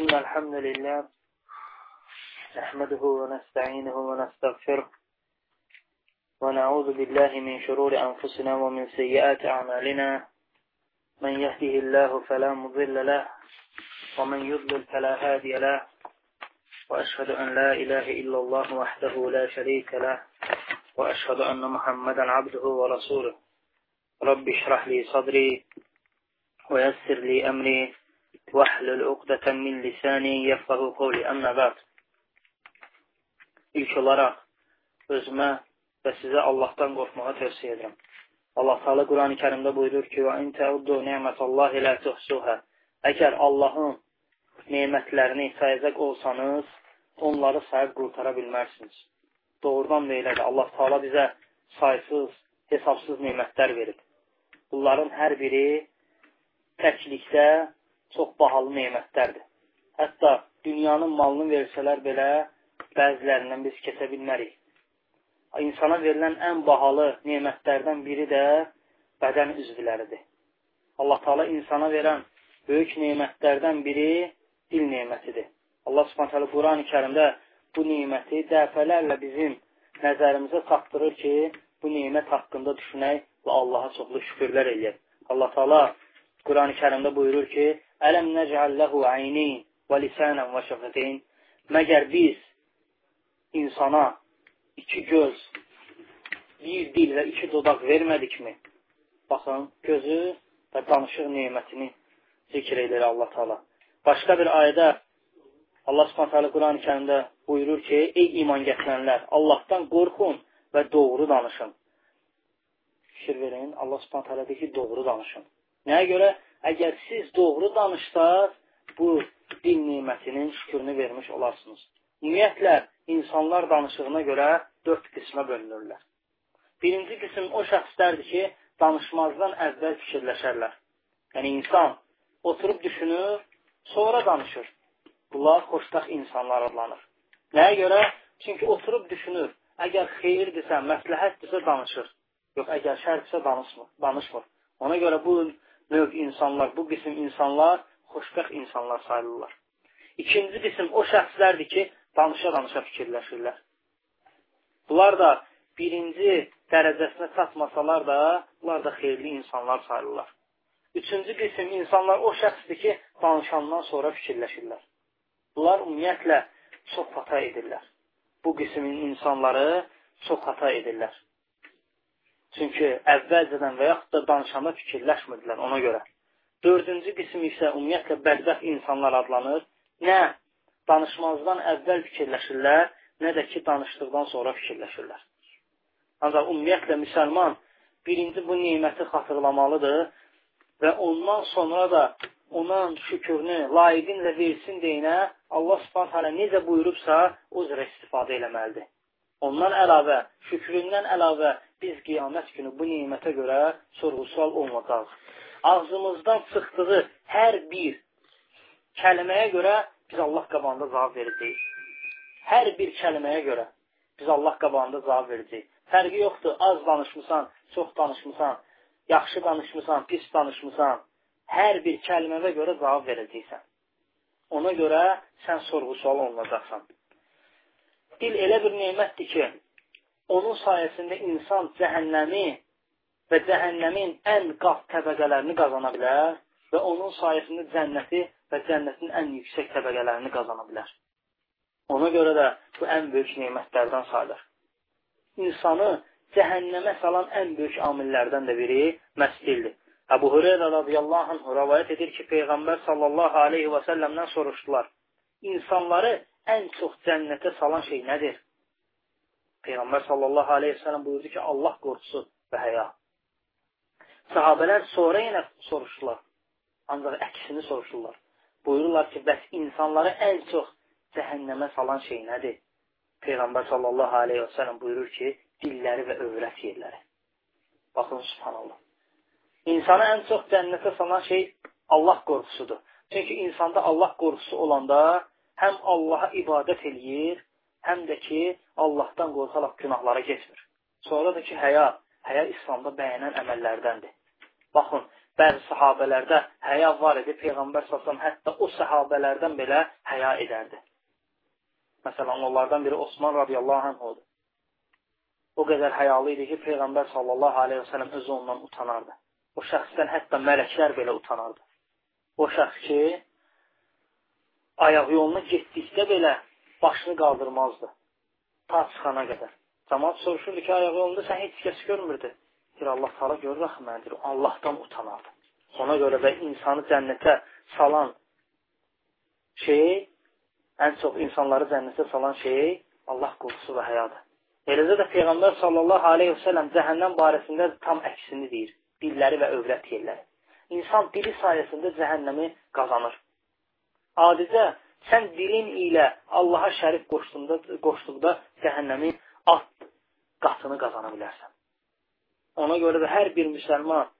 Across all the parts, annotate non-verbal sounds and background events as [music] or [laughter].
إن الحمد لله نحمده ونستعينه ونستغفره ونعوذ بالله من شرور أنفسنا ومن سيئات أعمالنا. من يهده الله فلا مضل له ومن يضلل فلا هادي له. وأشهد أن لا إله إلا الله وحده لا شريك له. وأشهد أن محمدا عبده ورسوله. رب اشرح لي صدري ويسر لي أمري. واحلل عقدة من lisani yefqahu qawli amma ba'd. İlk olaraq özümə və sizə Allahdan qorxmağı tövsiyə edirəm. Allah Teala Quran-ı Kərimdə buyurur ki: "Və in ta'uddu ni'metallahi la tuhsuha." Əgər Allahın nemətlərini sayacaq olsanız, onları sayıb qurtara bilmərsiniz. Doğrudan da elədir. Allah Teala bizə saysız, hesabsız nemətlər verib. Bunların hər biri təklikdə çox bahalı nemətlərdir. Hətta dünyanın malını versələr belə bəzilərindən biz keçə bilmərik. İnsana verilən ən bahalı nemətlərdən biri də bədən üzvləridir. Allah Taala insana verən böyük nemətlərdən biri dil nemətidir. Allah Subhanahu taala Qurani-Kərimdə bu neməti dəfələrlə bizim nəzərimizə çatdırır ki, bu nemət haqqında düşünək və Allaha çoxlu şükürlər eləyək. Allah Taala Qurani-Kərimdə buyurur ki: Ələm nəcəl ləhu əynin və lisanən və şəfəteyn. Məgər biz insana iki göz, bir dil və iki dodaq vermədikmi? Baxın, gözü və danışıq nemətini zikr edir Allah Taala. Başqa bir ayədə Allah Subhanahu taala Quran-ı Kərimdə buyurur ki: "Ey iman gətirənlər, Allahdan qorxun və doğru danışın." Fikir verin, Allah Subhanahu taala deyir ki, doğru danışın. Nəyə görə? Əgər siz doğru danışsaz, bu dil nimətinin şükürünü vermiş olarsınız. Ümumiyyətlə, insanlar danışığına görə dörd qismə bölünürlər. Birinci qism o şəxslərdir ki, danışmazdan əvvəl fikirləşərlər. Yəni, insan oturub düşünür, sonra danışır. Bunlar xoşdax insanlar adlanır. Nəyə görə? Çünki oturub düşünür. Əgər xeyirdirsə, məsləhətdirsə danışır. Yox, əgər şərdirsə danışmır. danışmır. Ona görə bu növ insanlar, bu qism insanlar xoşbəxt insanlar sayılırlar. İkinci qism o şəxslərdir ki, danışa-danışa fikirləşirlər. Bunlar da birinci dərəcəsinə çatmasalar da, bunlar da xeyirli insanlar sayılırlar. Üçüncü qism insanlar o şəxsdir ki, danışandan sonra fikirləşirlər. Bunlar ümumiyyətlə çox hata edirlər. Bu qismin insanları çox hata edirlər. Çünki əvvəlcədən və yaxud da danışanda fikirləşmirdilər ona görə. Dördüncü qism isə ümumiyyətlə bədbəxt insanlar adlanır. Nə danışmazdan əvvəl fikirləşirlər, nə də ki, danışdıqdan sonra fikirləşirlər. Ancaq ümumiyyətlə müsəlman birinci bu neməti xatırlamalıdır və ondan sonra da ona şükürünü layiqinlə versin deyinə Allah subhanət necə buyurubsa, o cürə istifadə eləməlidir. Ondan əlavə, şükründən əlavə biz qiyamət günü bu nimətə görə sorğu-sual olmayacaq. Ağzımızdan çıxdığı hər bir kəlməyə görə biz Allah qabağında cavab verəcəyik. Hər bir kəlməyə görə biz Allah qabağında cavab verəcəyik. Fərqi yoxdur, az danışmısan, çox danışmısan, yaxşı danışmısan, pis danışmısan, hər bir kəlməvə görə cavab verəcəksən. Ona görə sən sorğu-sual olunacaqsan. Dil elə bir nemətdir ki, onun sayəsində insan cəhənnəmi və cəhənnəmin ən qat təbəqələrini qazana bilər və onun sayəsində cənnəti və cənnətin ən yüksək təbəqələrini qazana bilər. Ona görə də bu ən böyük nemətlərdən sayılır. İnsanı cəhənnəmə salan ən böyük amillərdən də biri məhz dildir. Əbu Hüreyrə radiyallahu anh rəvayət edir ki, Peyğəmbər sallallahu aleyhi və səlləmdən soruşdular. İnsanları ən çox cənnətə salan şey nədir? Peyğəmbər sallallahu aleyhi ve sellem buyurdu ki, Allah qorxusu və həya. Sahabələr sonra yenə soruşdular. Ancaq əksini soruşurlar. Buyururlar ki, bəs insanları ən çox cəhənnəmə salan şey nədir? Peyğəmbər sallallahu aleyhi ve sellem buyurur ki, dilləri və övrət yerləri. Baxın, subhanallah. İnsanı ən çox cənnətə salan şey Allah qorxusudur. Çünki insanda Allah qorxusu olanda həm Allaha ibadət eləyir, həm də ki, Allahdan qorxaraq günahlara keçmir. Sonra da ki, həya, həya İslamda bəyənən əməllərdəndir. Baxın, bəzi sahabələrdə həya var idi. Peyğəmbər sallallahu hətta o sahabələrdən belə həya edərdi. Məsələn, onlardan biri Osman radiyallahu anh oldu. O qədər həyalı idi ki, Peyğəmbər sallallahu aleyhi və sələm özü ondan utanardı. O şəxsdən hətta mələklər belə utanardı. O şəxs ki, ayaq yoluna getdikdə belə başını qaldırmazdı. Ta çıxana qədər. Cəmat soruşurdu ki, ayaq yolunda sən heç kəs görmürdü. Bir Allah sala görür axı məndir. Allahdan utanardı. Ona görə də insanı cənnətə salan şey ən çox insanları cənnətə salan şey Allah qorxusu və həyadır. Eləcə də Peyğəmbər sallallahu aleyhi və səlləm cəhənnəm barəsində tam əksini deyir. Dilləri və övrət yerləri. İnsan dili sayəsində cəhənnəmi qazanır. Adicə, sən dilin ilə Allaha şərif qoşduğunda, qoşduqda cəhənnəmi at qatını qazana bilərsən. Ona görə də hər bir müsəlman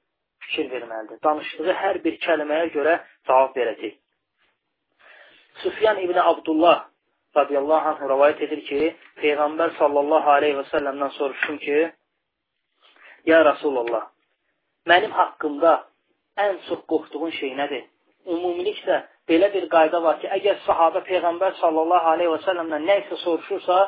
fikir verməlidir. Danışdığı hər bir kəlməyə görə cavab verəcək. Süfyan ibn Abdullah radiyallahu anh rəvayət edir ki, Peyğəmbər sallallahu aleyhi və səlləmdən soruşdum ki, Ya Rasulullah, mənim haqqımda ən çox qorxduğun şey nədir? Ümumilikdə belə bir qayda var ki, əgər sahabə Peyğəmbər sallallahu aleyhi və səlləmdən nə isə soruşursa,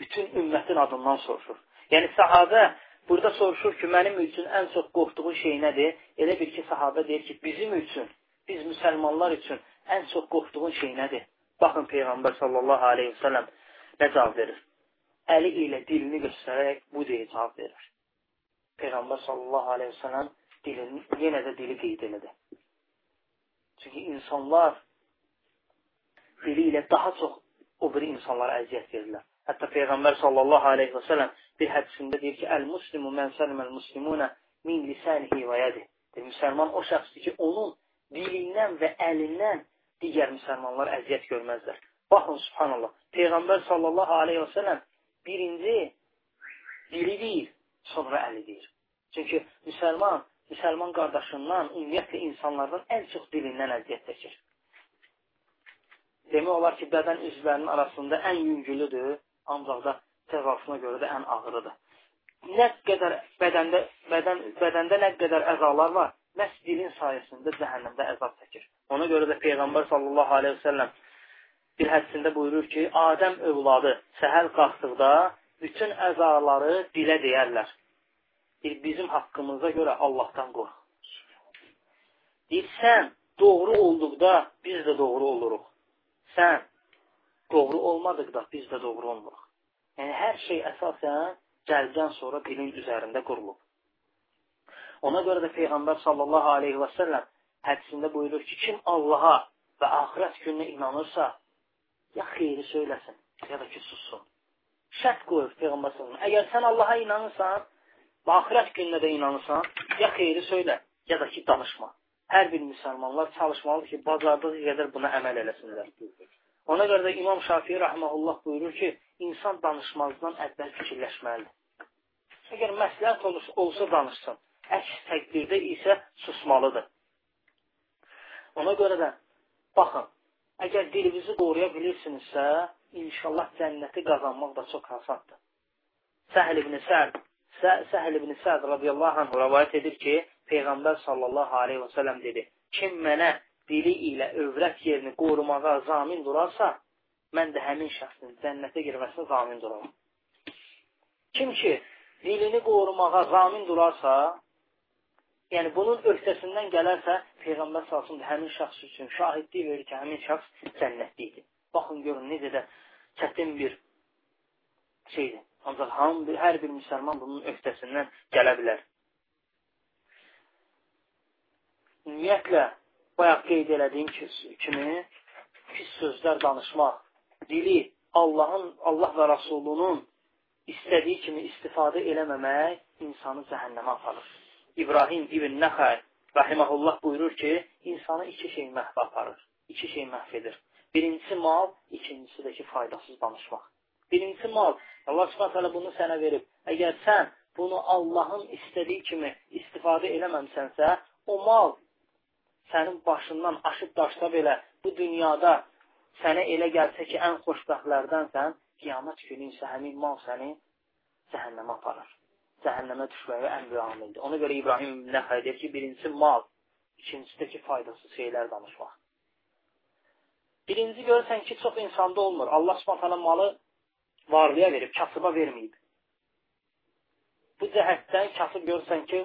bütün ümmətin adından soruşur. Yəni sahabə burada soruşur ki, mənim üçün ən çox qorxduğun şey nədir? Elə bir ki, sahabə deyir ki, bizim üçün, biz müsəlmanlar üçün ən çox qorxduğun şey nədir? Baxın, Peyğəmbər sallallahu aleyhi və sələm nə cavab verir? Əli ilə dilini göstərərək bu deyə cavab verir. Peyğəmbər sallallahu aleyhi və sələm dilini, yenə də dili qeyd elədi. Çünki insanlar dili ilə daha çox o biri insanlara əziyyət verirlər. Hətta Peyğəmbər sallallahu aleyhi və sələm bir hədisində deyir ki, Əl-muslimu mən səlməl muslimunə min lisanihi və yədi. Müsəlman o şəxsdir ki, onun dilindən və əlindən digər müsəlmanlar əziyyət görməzlər. Baxın, subhanallah, Peyğəmbər sallallahu aleyhi və sələm birinci dili deyir, sonra əli deyir. Çünki müsəlman, müsəlman qardaşından, ümumiyyətlə insanlardan ən çox dilindən əziyyət çəkir. Demək olar ki, bədən üzvlərinin arasında ən yüngülüdür, ancaq da təvafına görə də ən ağırıdır. Nə qədər bədəndə, bədən, bədəndə nə qədər əzalar var, məhz dilin sayəsində cəhənnəmdə əzab çəkir. Ona görə də Peyğəmbər sallallahu aleyhi və səlləm bir hədisində buyurur ki, Adəm övladı səhər qalxdıqda bütün əzaları dilə deyərlər. Deyir, bizim haqqımıza görə Allahdan qorx. Deyir, sən doğru olduqda biz də doğru oluruq. Sən doğru olmadıqda biz də doğru olmuruq. Yəni, hər şey əsasən gəldən sonra dilin üzərində qurulub. Ona görə də Peyğəmbər sallallahu aleyhi və səlləm hədisində buyurur ki, kim Allaha və axirət gününə inanırsa, ya xeyri söyləsin, ya da ki, sussun. Şərt qoyur Peyğəmbər sallallahu Əgər sən Allaha inanırsan və axirət gününə də inanırsan, ya xeyri söylə, ya da ki, danışma. Hər bir müsəlmanlar çalışmalıdır ki, bacardığı qədər buna əməl eləsinlər. Ona görə də İmam Şafii rəhməhullah buyurur ki, insan danışmazdan əvvəl fikirləşməlidir. Əgər məsləhət olsa danışsın. Əks təqdirdə isə susmalıdır. Ona görə də, baxın, əgər dilinizi qoruya bilirsinizsə, inşallah cənnəti qazanmaq da çox asandır. Səhl ibn Səd, Səhl ibn Səd radiyallahu anh rəvayət edir ki, Peyğəmbər sallallahu aleyhi və sələm dedi, kim mənə dili ilə övrət yerini qorumağa zamin durarsa, mən də həmin şəxsin cənnətə girməsinə zamin duraram. Kim ki, dilini qorumağa zamin durarsa, yəni bunun öhdəsindən gələrsə, Peyğəmbər salsın həmin şəxs üçün şahidlik verir ki, həmin şəxs cənnətlidir. Baxın, görün, necə də çətin bir şeydir. Ancaq hamı, hər bir müsəlman bunun öhdəsindən gələ bilər. Ümumiyyətlə, bayaq qeyd elədiyim kimi, pis sözlər danışmaq, dili Allahın, Allah və Rasulunun istədiyi kimi istifadə eləməmək insanı cəhənnəmə aparır. İbrahim ibn Nəxəy rahiməhullah buyurur ki, insanı iki şey məhv aparır, iki şey məhv edir. Birincisi mal, ikincisi də ki, faydasız danışmaq. Birincisi mal, Allah subhanət bunu sənə verib. Əgər sən bunu Allahın istədiyi kimi istifadə eləməmsənsə, o mal sənin başından aşıb daşsa belə bu dünyada sənə elə gəlsə ki, ən xoşbəxtlərdənsən, qiyamət günü isə həmin mal səni cəhənnəmə aparır cəhənnəmə düşməyə ən böyük amildir. Ona görə İbrahim Nəxəy deyir ki, birincisi mal, İkincisi də ki, faydasız şeylər danışmaq. Birinci görürsən ki, çox insanda olmur. Allah subhanətələ malı varlıya verib, kasıba verməyib. Bu cəhətdən kasıb görürsən ki,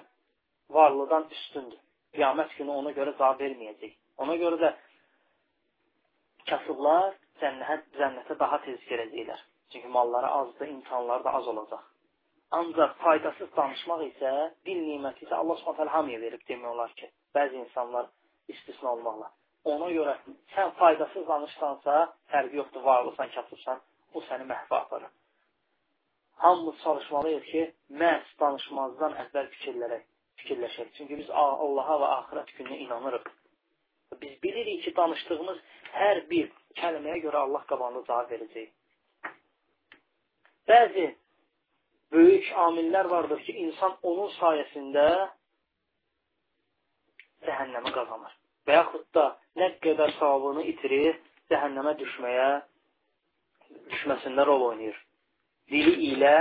varlıdan üstündür. Qiyamət günü ona görə cavab verməyəcək. Ona görə də kasıblar cənnətə, cənnətə daha tez girəcəklər. Çünki malları azdır, imtihanları da az olacaq. Ancaq faydasız danışmaq isə, dil niməti isə Allah Subhanahu hamıya verib demək olar ki, bəzi insanlar istisna olmaqla. Ona görə sən faydasız danışsansa, fərqi yoxdur, varlısan, kasıbsan, bu səni məhvə aparır. Hamımız çalışmalıyıq ki, məhz danışmazdan əvvəl fikirlərək, fikirləşək. Çünki biz Allaha və axirət gününə inanırıq. Biz bilirik ki, danışdığımız hər bir kəlməyə görə Allah qabağında cavab verəcək. Bəzi böyük amillər vardır ki, insan onun sayəsində cəhənnəmə qazanır. Və yaxud da nə qədər savabını itirir, cəhənnəmə düşməyə, düşməsində rol oynayır. Dili ilə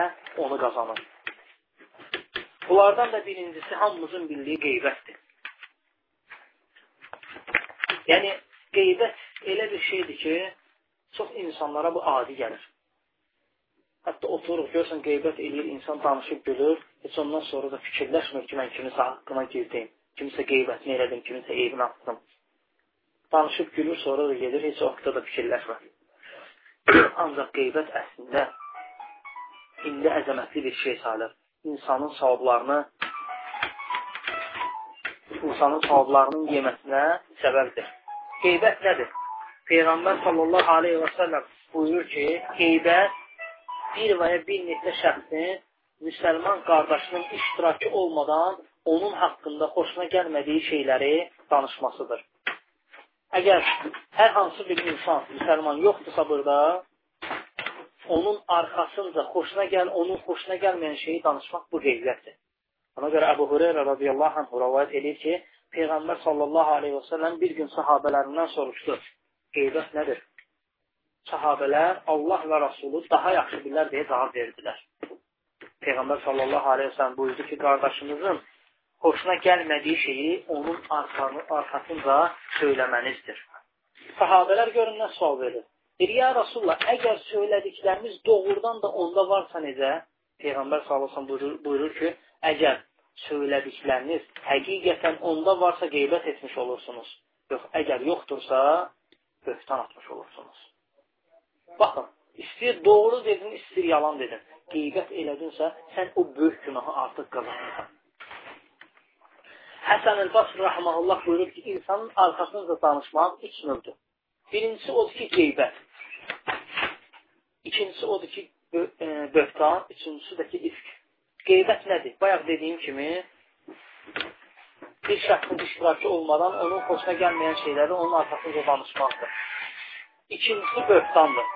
onu qazanır. Bunlardan da birincisi hamımızın bildiyi qeybətdir. Yəni, qeybət elə bir şeydir ki, çox insanlara bu adi gəlir. Hətta oturuq, görsən, qeybət eləyir, insan danışıb gülür, heç ondan sonra da fikirləşmir ki, mən kimisə haqqına girdim, kimisə qeybətini elədim, kimisə eybini atdım. Danışıb gülür, sonra da gedir, heç haqda da fikirləşmir. [coughs] Ancaq qeybət əslində indi əzəmətli bir şey sayılır. İnsanın savablarını insanın savablarının yeməsinə səbəbdir. Qeybət nədir? Peyğəmbər sallallahu aleyhi və səlləm buyurur ki, qeybət bir və ya bir neçə şəxsin müsəlman qardaşının iştirakı olmadan onun haqqında xoşuna gəlmədiyi şeyləri danışmasıdır. Əgər hər hansı bir insan, müsəlman yoxdursa burada, onun arxasınca xoşuna gəl, onun xoşuna gəlməyən şeyi danışmaq bu qeybətdir. Ona görə Əbu Hüreyrə radiyallahu anh rəvayət edir ki, Peyğəmbər sallallahu aleyhi və səlləm bir gün sahabələrindən soruşdu, qeybət nədir? Sahabələr Allah və Rasulü daha yaxşı bilər deyə cavab verdilər. Peyğəmbər sallallahu aleyhi və səlləm buyurdu ki, qardaşınızın xoşuna gəlmədiyi şeyi onun arxanı, arxasınca söyləmənizdir. Sahabələr görün nə sual verir. Deyir, ya Rasulullah, əgər söylədiklərimiz doğrudan da onda varsa necə? Peyğəmbər sallallahu səlləm buyurur, buyurur ki, Əgər söylədikləriniz həqiqətən onda varsa qeybət etmiş olursunuz. Yox, əgər yoxdursa, böhtan atmış olursunuz. Baxın, istəyir doğru dedin, istəyir yalan dedin. Qeybət elədinsə, sən o böyük günahı artıq qazanırsan. Həsən el-Basr rəhməhullah buyurur ki, insanın arxasınca danışmaq üç növdür. Birincisi odur ki, qeybət. İkincisi odur ki, böhtan. Üçüncüsü də ki, ifk. Qeybət nədir? Bayaq dediyim kimi, bir şəxsin iştirakı olmadan onun xoşuna gəlməyən şeyləri onun arxasınca danışmaqdır. İkincisi böhtandır.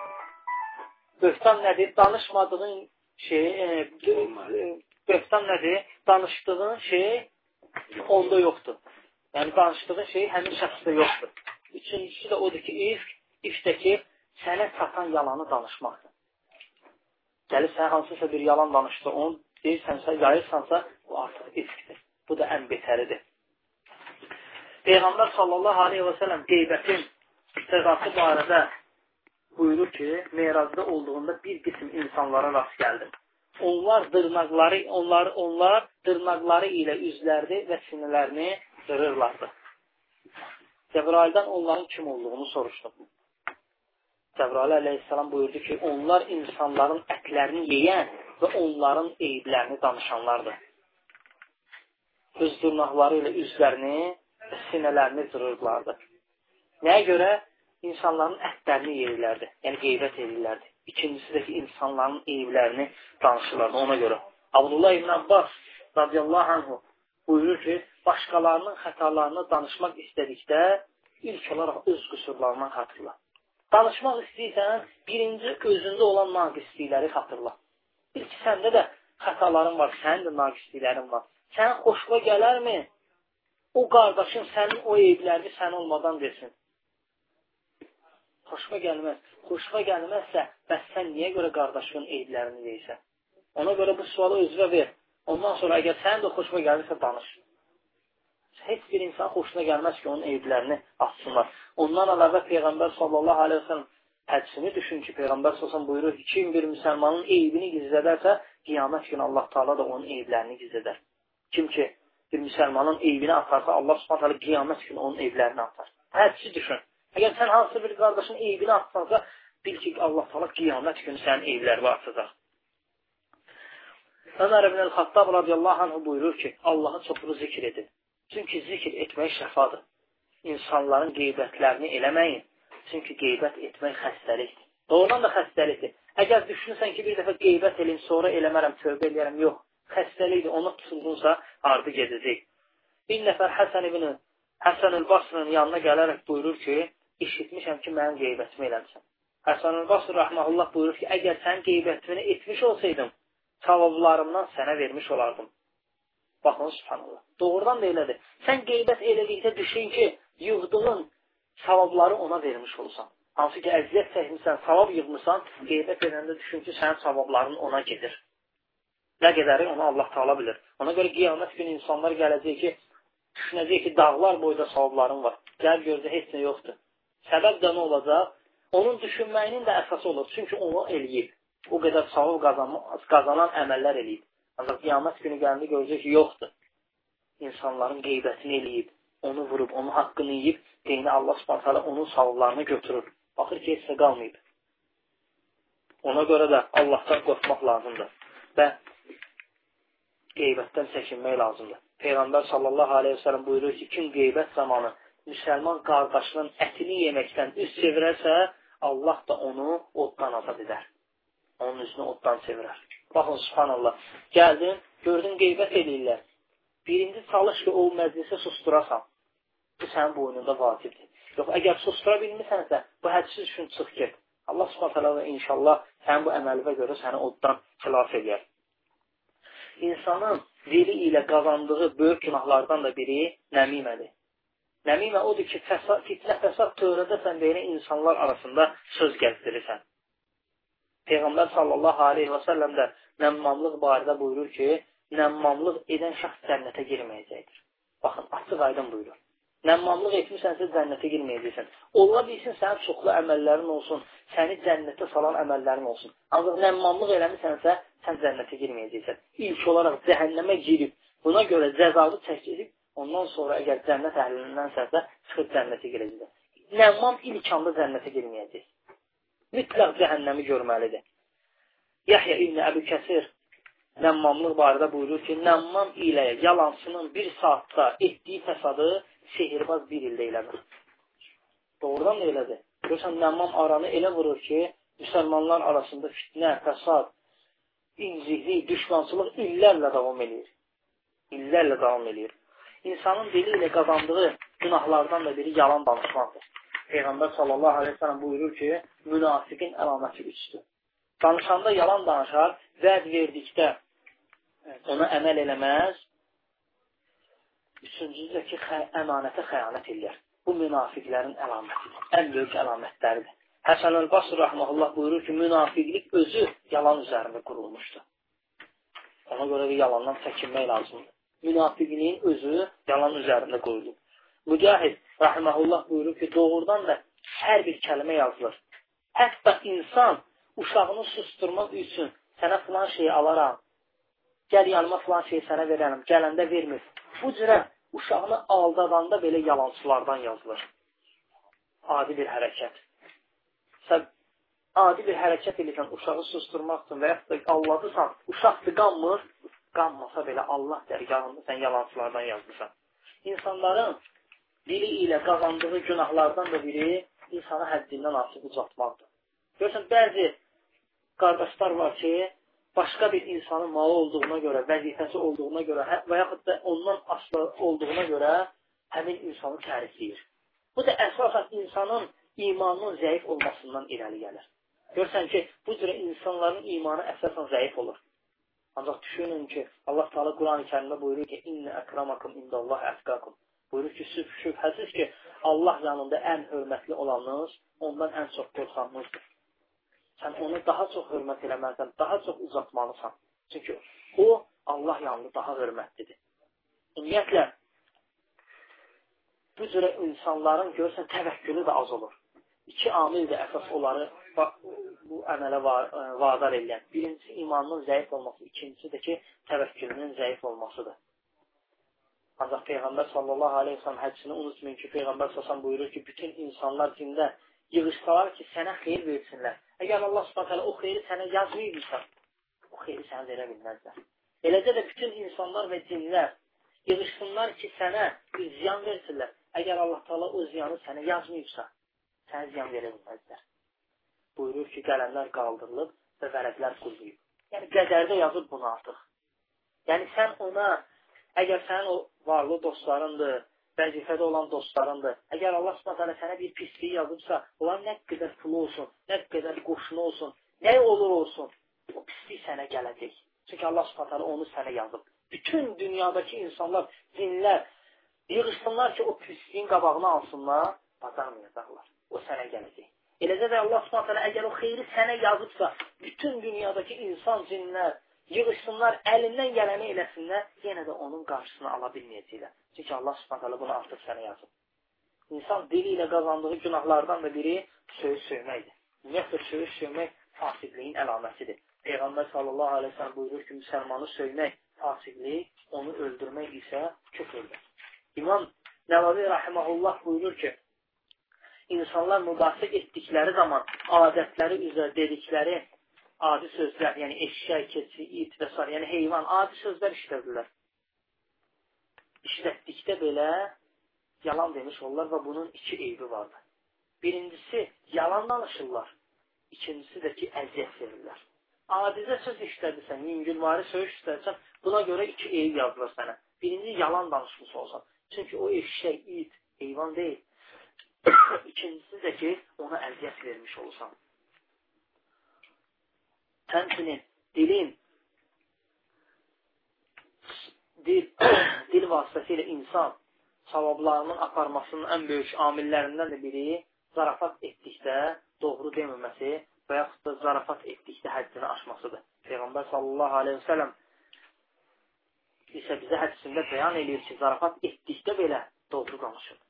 Böhtan nədir? Danışmadığın şey, e, böhtan nədir? Danışdığın şey onda yoxdur. Yəni, danışdığın şey həmin şəxsdə yoxdur. Üçüncüsü də odur ki, ifk, ifdəki sənə çatan yalanı danışmaqdır. Gəlir, sən hansısa bir yalan danışdı, onu deyirsənsə, yayırsansa, bu artıq ifkdir. Bu da ən betəridir. Peyğəmbər sallallahu aleyhi və sələm qeybətin cəzası barədə buyurur ki, merazda olduğunda bir qism insanlara rast gəldim. Onlar dırnaqları, onlar, onlar dırnaqları ilə üzlərdi və sinələrini qırırlardı. Cəbraildən onların kim olduğunu soruşdum. Cəbrail əleyhissalam buyurdu ki, onlar insanların ətlərini yeyən və onların eyblərini danışanlardır. Öz dırnaqları ilə üzlərini sinələrini cırırlardı. Nəyə görə? İnsanların ətlərini yeyirlərdi, yəni qeybət edirlərdi. İkincisi də ki, insanların eyblərini danışırlardı ona görə. Abdullah ibn Abbas radiyallahu anhu buyurur ki, başqalarının xətalarını danışmaq istədikdə ilk olaraq öz qüsurlarından xatırla. Danışmaq istəyirsən, birinci özündə olan naqislikləri xatırla. Bil ki, səndə də xətaların var, sənin də naqisliklərin var. Sənin xoşuna gələrmi? O qardaşın sənin o eyblərini sən olmadan desin. Xoşuna gəlməz. Xoşuna gəlməzsə, bəs sən niyə görə qardaşının eyblərini deyirsən? Ona görə bu sualı özünə ver. Ondan sonra əgər sənin də xoşuna gəlirsə, danış. Heç bir insan xoşuna gəlməz ki, onun eyblərini açsınlar. Ondan əlavə Peyğəmbər sallallahu aleyhi ve sellem hədisini düşün ki, Peyğəmbər sallallahu buyurur, kim bir müsəlmanın eybini gizlədərsə, qiyamət günü Allah Taala da onun eyblərini gizlədər. Kim ki, bir müsəlmanın eybini atarsa, Allah subhanət qiyamət günü onun eyblərini atar. Hədisi düşün. Əgər sən hansı bir qardaşın eybini atsansa, bil ki, Allah Taala qiyamət günü sənin eyblərini atacaq. Ömər ibn el-Xattab radiyallahu anh buyurur ki, Allahı çoxlu zikr edin. Çünki zikr etmək şəfadır. İnsanların qeybətlərini eləməyin. Çünki qeybət etmək xəstəlikdir. Doğrudan da xəstəlikdir. Əgər düşünürsən ki, bir dəfə qeybət elin, sonra eləmərəm, tövbə eləyərəm, yox. Xəstəlikdir, ona tutulduğunsa ardı gedəcək. Bir nəfər Həsən ibn Həsən el-Basrın yanına gələrək buyurur ki, işitmişəm ki, mənim qeybətimi eləmişəm. Həsən el-Basr rəhməhullah buyurur ki, əgər sən qeybətini etmiş olsaydım, savablarımdan sənə vermiş olardım. Baxın, subhanallah. Doğrudan da elədir. Sən qeybət elədikdə düşün ki, yığdığın savabları ona vermiş olsan. Hansı ki, əziyyət çəkmirsən, savab yığmısan, qeybət edəndə düşün ki, sənin savabların ona gedir. Nə qədəri onu Allah taala bilir. Ona görə qiyamət günü insanlar gələcək ki, düşünəcək ki, dağlar boyda savabların var. Gəl görəcək, heç nə yoxdur. Səbəb də nə olacaq? Onun düşünməyinin də əsası olur. Çünki onu eləyib o qədər savab qazanan əməllər eləyib. Ancaq qiyamət günü gəlində görəcək ki, yoxdur. İnsanların qeybətini eləyib, onu vurub, onun haqqını yiyib, deyini Allah subhanətələ onun savablarını götürür. Baxır ki, heç qalmayıb. Ona görə də Allahdan qorxmaq lazımdır və qeybətdən çəkinmək lazımdır. Peyğəmbər sallallahu aleyhi ve sellem buyurur ki, kim qeybət zamanı müsəlman qardaşının ətini yeməkdən üst çevirərsə, Allah da onu oddan azad edər onun üzünü oddan çevirər. Baxın, subhanallah. Gəldin, gördün, qeybət eləyirlər. Birinci çalış ki, o məclisi susturasan. Bu sənin boynunda vacibdir. Yox, əgər sustura bilmirsənsə, bu hədsiz üçün çıx get. Allah subhanallah və inşallah sənin bu əməlinə görə səni oddan xilas edər. İnsanın dili ilə qazandığı böyük günahlardan da biri nəmimədir. Nəmimə odur ki, fəsad, fitnə fəsad törədəsən deyinə insanlar arasında söz gəzdirirsən. Peyğəmbər sallallahu aleyhi və səlləm də nəmmamlıq barədə buyurur ki, nəmmamlıq edən şəxs cənnətə girməyəcəkdir. Baxın, açıq aydın buyurur. Nəmmamlıq etmisənsə cənnətə girməyəcəksən. Ola bilsin sənin çoxlu əməllərin olsun, səni cənnətə salan əməllərin olsun. Ancaq nəmmamlıq eləmisənsə, sən cənnətə girməyəcəksən. İlk olaraq cəhənnəmə girib, buna görə cəzabı çəkilib, ondan sonra əgər cənnət əhlindənsənsə, çıxıb cənnətə girəcəksən. Nəmmam ilk anda cənnətə girməyəcək mütləq cəhənnəmi görməlidir. Yahya İbn Əbu Kəsir nəmmamlıq barədə buyurur ki, nəmmam ilə yalansının bir saatda etdiyi fəsadı sehirbaz bir ildə eləmir. Doğrudan da elədir. Görürsən, nəmmam aranı elə vurur ki, müsəlmanlar arasında fitnə, fəsad, inciklik, düşmançılıq illərlə davam edir. İllərlə davam edir. İnsanın dili ilə qazandığı günahlardan da biri yalan danışmaqdır. Peyğəmbər sallallahu aleyhi ve sellem buyurur ki, münafiqin əlaməti üçdür. Danışanda yalan danışar, vəd verdikdə ona əməl eləməz. Üçüncüsü də ki, xə əmanətə xəyanət edir. Bu münafiqlərin əlamətidir. Ən böyük əlamətləridir. Həsən el-Basr rəhməhullah buyurur ki, münafiqlik özü yalan üzərində qurulmuşdur. Ona görə də yalandan çəkinmək lazımdır. Münafiqliyin özü yalan üzərində qurulub. Mücahid rahiməhullah buyurur ki, doğrudan da hər bir kəlmə yazılır. Hətta insan uşağını susturmaq üçün sənə filan şeyi alaram, gəl yanıma filan şeyi sənə verərəm, gələndə vermir. Bu cürə uşağını aldadanda belə yalancılardan yazılır. Adi bir hərəkət. Sən adi bir hərəkət edirsən uşağı susturmaq üçün və yaxud da alladısan, uşaqdır qanmır, qanmasa belə Allah dərgahında sən yalancılardan yazmışsan. İnsanların dili ilə qazandığı günahlardan da biri insanı həddindən artıq uzatmaqdır. Görürsən, bəzi qardaşlar var ki, başqa bir insanın malı olduğuna görə, vəzifəsi olduğuna görə hə, və yaxud da ondan aslı olduğuna görə həmin insanı tərifləyir. Bu da əsasən insanın imanının zəif olmasından irəli gəlir. Görürsən ki, bu cürə insanların imanı əsasən zəif olur. Ancaq düşünün ki, Allah Teala Quran-ı Kərimdə buyurur ki, "İnne akramakum indallah atqakum." Buyurur ki, şübhəsiz ki, Allah yanında ən hörmətli olanınız, ondan ən çox qorxanınızdır. Sən onu daha çox hörmət eləməlisən, daha çox uzatmalısan. Çünki o, Allah yanında daha hörmətlidir. Ümumiyyətlə, bu cürə insanların görsən təvəkkülü də az olur. İki amil də əsas onları bu əmələ e, vadar edən. Birincisi imanın zəif olması, ikincisi də ki, təvəkkülünün zəif olmasıdır. Ancaq Peyğəmbər sallallahu aleyhi ve sellem hədisini unutmayın ki, Peyğəmbər sallallahu buyurur ki, bütün insanlar cində yığışsalar ki, sənə xeyir versinlər. Əgər Allah subhanətələ o xeyri sənə yazmayıbsa, o xeyri sənə verə bilməzlər. Eləcə də bütün insanlar və cinlər yığışsınlar ki, sənə bir ziyan versinlər. Əgər Allah Taala o ziyanı sənə yazmayıbsa, sənə ziyan verə bilməzlər. Buyurur ki, qələmlər qaldırılıb və vərəqlər quruluyub. Yəni qədərdə yazıb bunu artıq. Yəni sən ona əgər sənin o varlı dostlarındır, vəzifədə olan dostlarındır. Əgər Allah Subhanahu sənə bir pislik yazıbsa, onlar nə qədər pulu olsun, nə qədər qoşunu olsun, nə olur olsun, o pislik sənə gələcək. Çünki Allah Subhanahu onu sənə yazıb bütün dünyadakı insanlar, cinlər yığışsınlar ki, o pisliyin qabağını alsınlar, bacarmayacaqlar. O sənə gələcək. Eləcə də Allah Subhanahu əgər o xeyri sənə yazıbsa, bütün dünyadakı insan, cinlər yığışsınlar, əlindən gələni eləsinlər, yenə də onun qarşısını ala bilməyəcəklər. Çünki Allah Subhanahu bunu artıq sənə yazıb. İnsan dili ilə qazandığı günahlardan da biri söyüş söyməkdir. Ümumiyyətlə, söyüş söymək fasiqliyin əlamətidir. Peyğəmbər sallallahu aleyhi ve sellem buyurur ki, müsəlmanı söymək fasiqlik, onu öldürmək isə küfürdür. İmam Nəvavi Rahiməhullah buyurur ki, insanlar mübahisə etdikləri zaman adətləri üzrə dedikləri adi sözlər, yəni eşşək, keçi, it və s. yəni heyvan, adi sözlər işlədirlər. İşlətdikdə belə yalan demiş olurlar və bunun iki eybi vardır. Birincisi, yalan danışırlar. İkincisi də ki, əziyyət verirlər. Adicə söz işlədirsən, yüngülvari söz işlədirsən, buna görə iki eyib yazılır sənə. Birinci, yalan danışmış olsan. Çünki o eşşək, it, heyvan deyil. [coughs] İkincisi də ki, ona əziyyət vermiş olsan. Həmçinin dilin dil, [clears throat] dil vasitəsilə insan savablarının aparmasının ən böyük amillərindən də biri zarafat etdikdə doğru deməməsi və yaxud da zarafat etdikdə həddini aşmasıdır. Peyğəmbər sallallahu aleyhi və sələm isə bizə hədisində bəyan edir ki, zarafat etdikdə belə doğru danışır.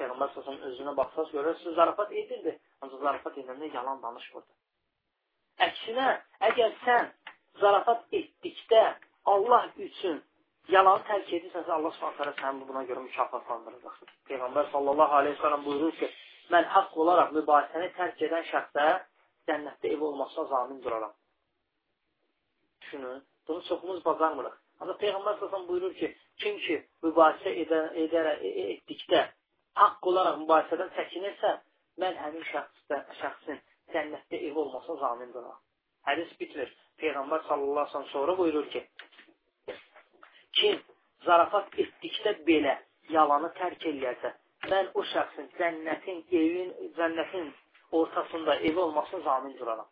Peyğəmbər sallallahu özünə baxsaz görürsünüz, zarafat edirdi, ancaq zarafat edəndə yalan danışmırdı. Əksinə, əgər sən zarafat etdikdə Allah üçün yalanı tərk edirsənsə, Allah subhanətələ səni buna görə mükafatlandıracaqdır. Peyğəmbər sallallahu aleyhi ve sellem buyurur ki, mən haqq olaraq mübahisəni tərk edən şəxsə cənnətdə ev olmasına zamin duraram. Düşünün, bunu çoxumuz bacarmırıq. Ancaq Peyğəmbər səsən buyurur ki, kim ki mübahisə edən, edər, e, e, etdikdə haqq olaraq mübahisədən çəkinirsə, mən həmin şəxsdə, şəxsin cənnətdə ev olmasına zamin duraram. Hədis bitmir. Peyğəmbər sallallahu aleyhi ve sellem sonra buyurur ki, kim zarafat etdikdə belə yalanı tərk eləyərsə, mən o şəxsin cənnətin, evin, cənnətin ortasında evi olmasını zamin duraram.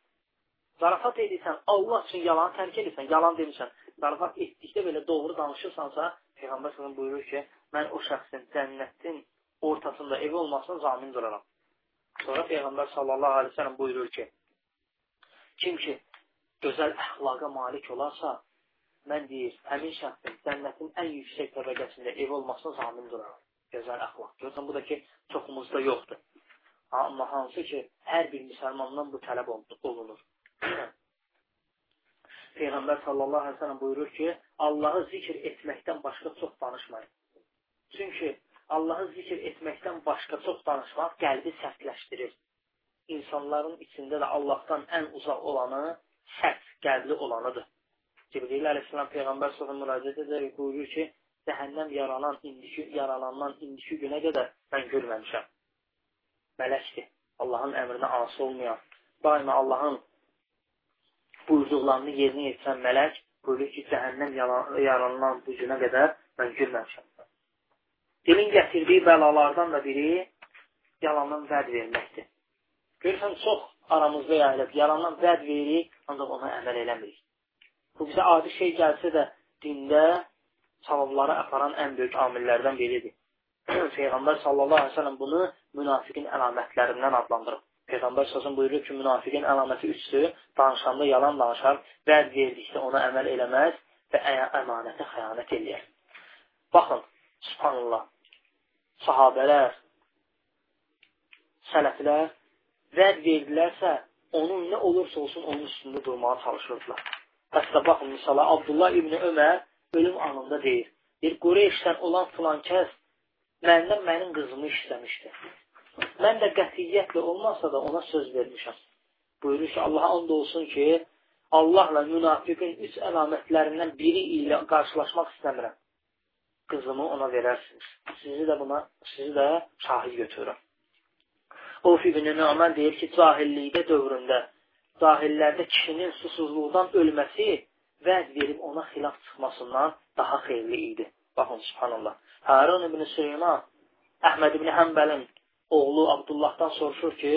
Zarafat edirsən, Allah üçün yalan tərk edirsən, yalan demirsən, zarafat etdikdə belə doğru danışırsansa, Peyğəmbər səhəm buyurur ki, mən o şəxsin cənnətin ortasında evi olmasını zamin duraram. Sonra Peyğəmbər sallallahu aleyhi ve sellem buyurur ki, kim ki gözəl əxlaqa malik olarsa, mən deyir, həmin şəxsin cənnətin ən yüksək təbəqəsində ev olmasını zamin duraram gözəl əxlaq. Görürsən, bu da ki, çoxumuzda yoxdur. Amma hansı ki, hər bir müsəlmandan bu tələb olunur. [clears throat] Peyğəmbər sallallahu aleyhi ve sellem buyurur ki, Allahı zikr etməkdən başqa çox danışmayın. Çünki Allahı zikr etməkdən başqa çox danışmaq qəlbi sərtləşdirir. İnsanların içində də Allahdan ən uzaq olanı sərt qəlbli olanıdır. Cibril əleyhissalam Peyğəmbər sallallahu ve sellem buyurur ki, cəhənnəm yaranan indiki, yaralandan indiki günə qədər mən görməmişəm. Mələkdir. Allahın əmrinə asi olmayan, daima Allahın buyurduqlarını yerinə yetirən mələk buyurur ki, cəhənnəm yaranan bu günə qədər mən görməmişəm. Dilin gətirdiyi bəlalardan da biri yalandan vəd verməkdir. Görürsən, çox aramızda yayılıb, yalandan vəd veririk, ancaq ona əməl eləmirik. Bu bizə adi şey gəlsə də dində savablara aparan ən böyük amillərdən biridir. [clears throat] Peyğəmbər sallallahu əleyhi və səlləm bunu münafiqin əlamətlərindən adlandırıb. Peyğəmbər sallallahu buyurur ki, münafiqin əlaməti üçdür. Danışanda yalan danışar, vəd verdikdə ona əməl eləməz və əmanətə xəyanət eləyər. Baxın, subhanallah. sahabələr, sələflər vəd verdilərsə, onun nə olursa olsun onun üstündə durmağa çalışırdılar. Hətta baxın, misala, Abdullah İbni Ömər ölüm anında deyir. Bir Qureyşdən olan filan kəs məndən mənim qızımı istəmişdi. Mən də qətiyyətlə olmasa da ona söz vermişəm. Buyurur ki, Allaha and olsun ki, Allahla münafiqin üç əlamətlərindən biri ilə qarşılaşmaq istəmirəm. Qızımı ona verərsiniz. Sizi də buna, sizi də şahid götürürəm. Of ibn Numan deyir ki, cahillikdə dövründə cahillərdə kişinin susuzluqdan ölməsi vəd verib ona xilaf çıxmasından daha xeyirli idi. Baxın, subhanallah. Harun ibn Süleyman Əhməd ibn Həmbəlin oğlu Abdullahdan soruşur ki,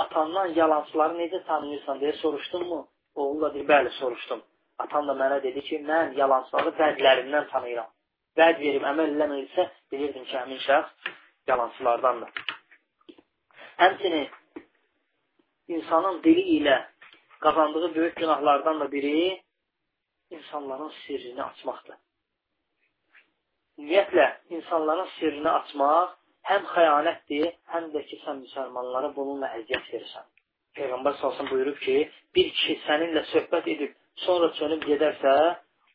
atandan yalancıları necə tanıyırsan deyə soruşdunmu? Oğlu da deyir, bəli, soruşdum. Atan da mənə dedi ki, mən yalancıları vədlərindən tanıyıram. Vəd verib əməl eləməyirsə, bilirdim ki, həmin şəxs yalancılardandır. Həmçinin insanın dili ilə qazandığı böyük günahlardan da biri insanların sirrini açmaqdır. Ümumiyyətlə, insanların sirrini açmaq həm xəyanətdir, həm də ki, sən müsəlmanlara bununla əziyyət verirsən. Peyğəmbər salsın buyurub ki, bir kişi səninlə söhbət edib, sonra çönüb gedərsə,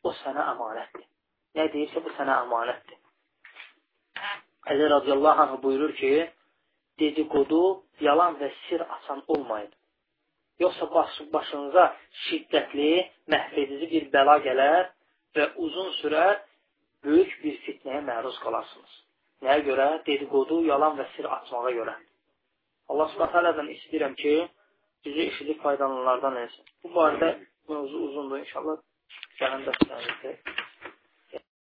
o sənə əmanətdir. Nə deyirsə, bu sənə əmanətdir. Əli radiyallahu anh buyurur ki, dedikodu, yalan və sir açan olmayın. Yoxsa baş, başınıza şiddətli, məhvedici bir bəla gələr və uzun sürər böyük bir fitnəyə məruz qalarsınız. Nəyə görə? Dedikodu, yalan və sir açmağa görə. Allah subhanət hələdən istəyirəm ki, bizi işidib faydalanlardan etsin. Bu barədə mövzu uzundur. İnşallah gələn dərslərimizdə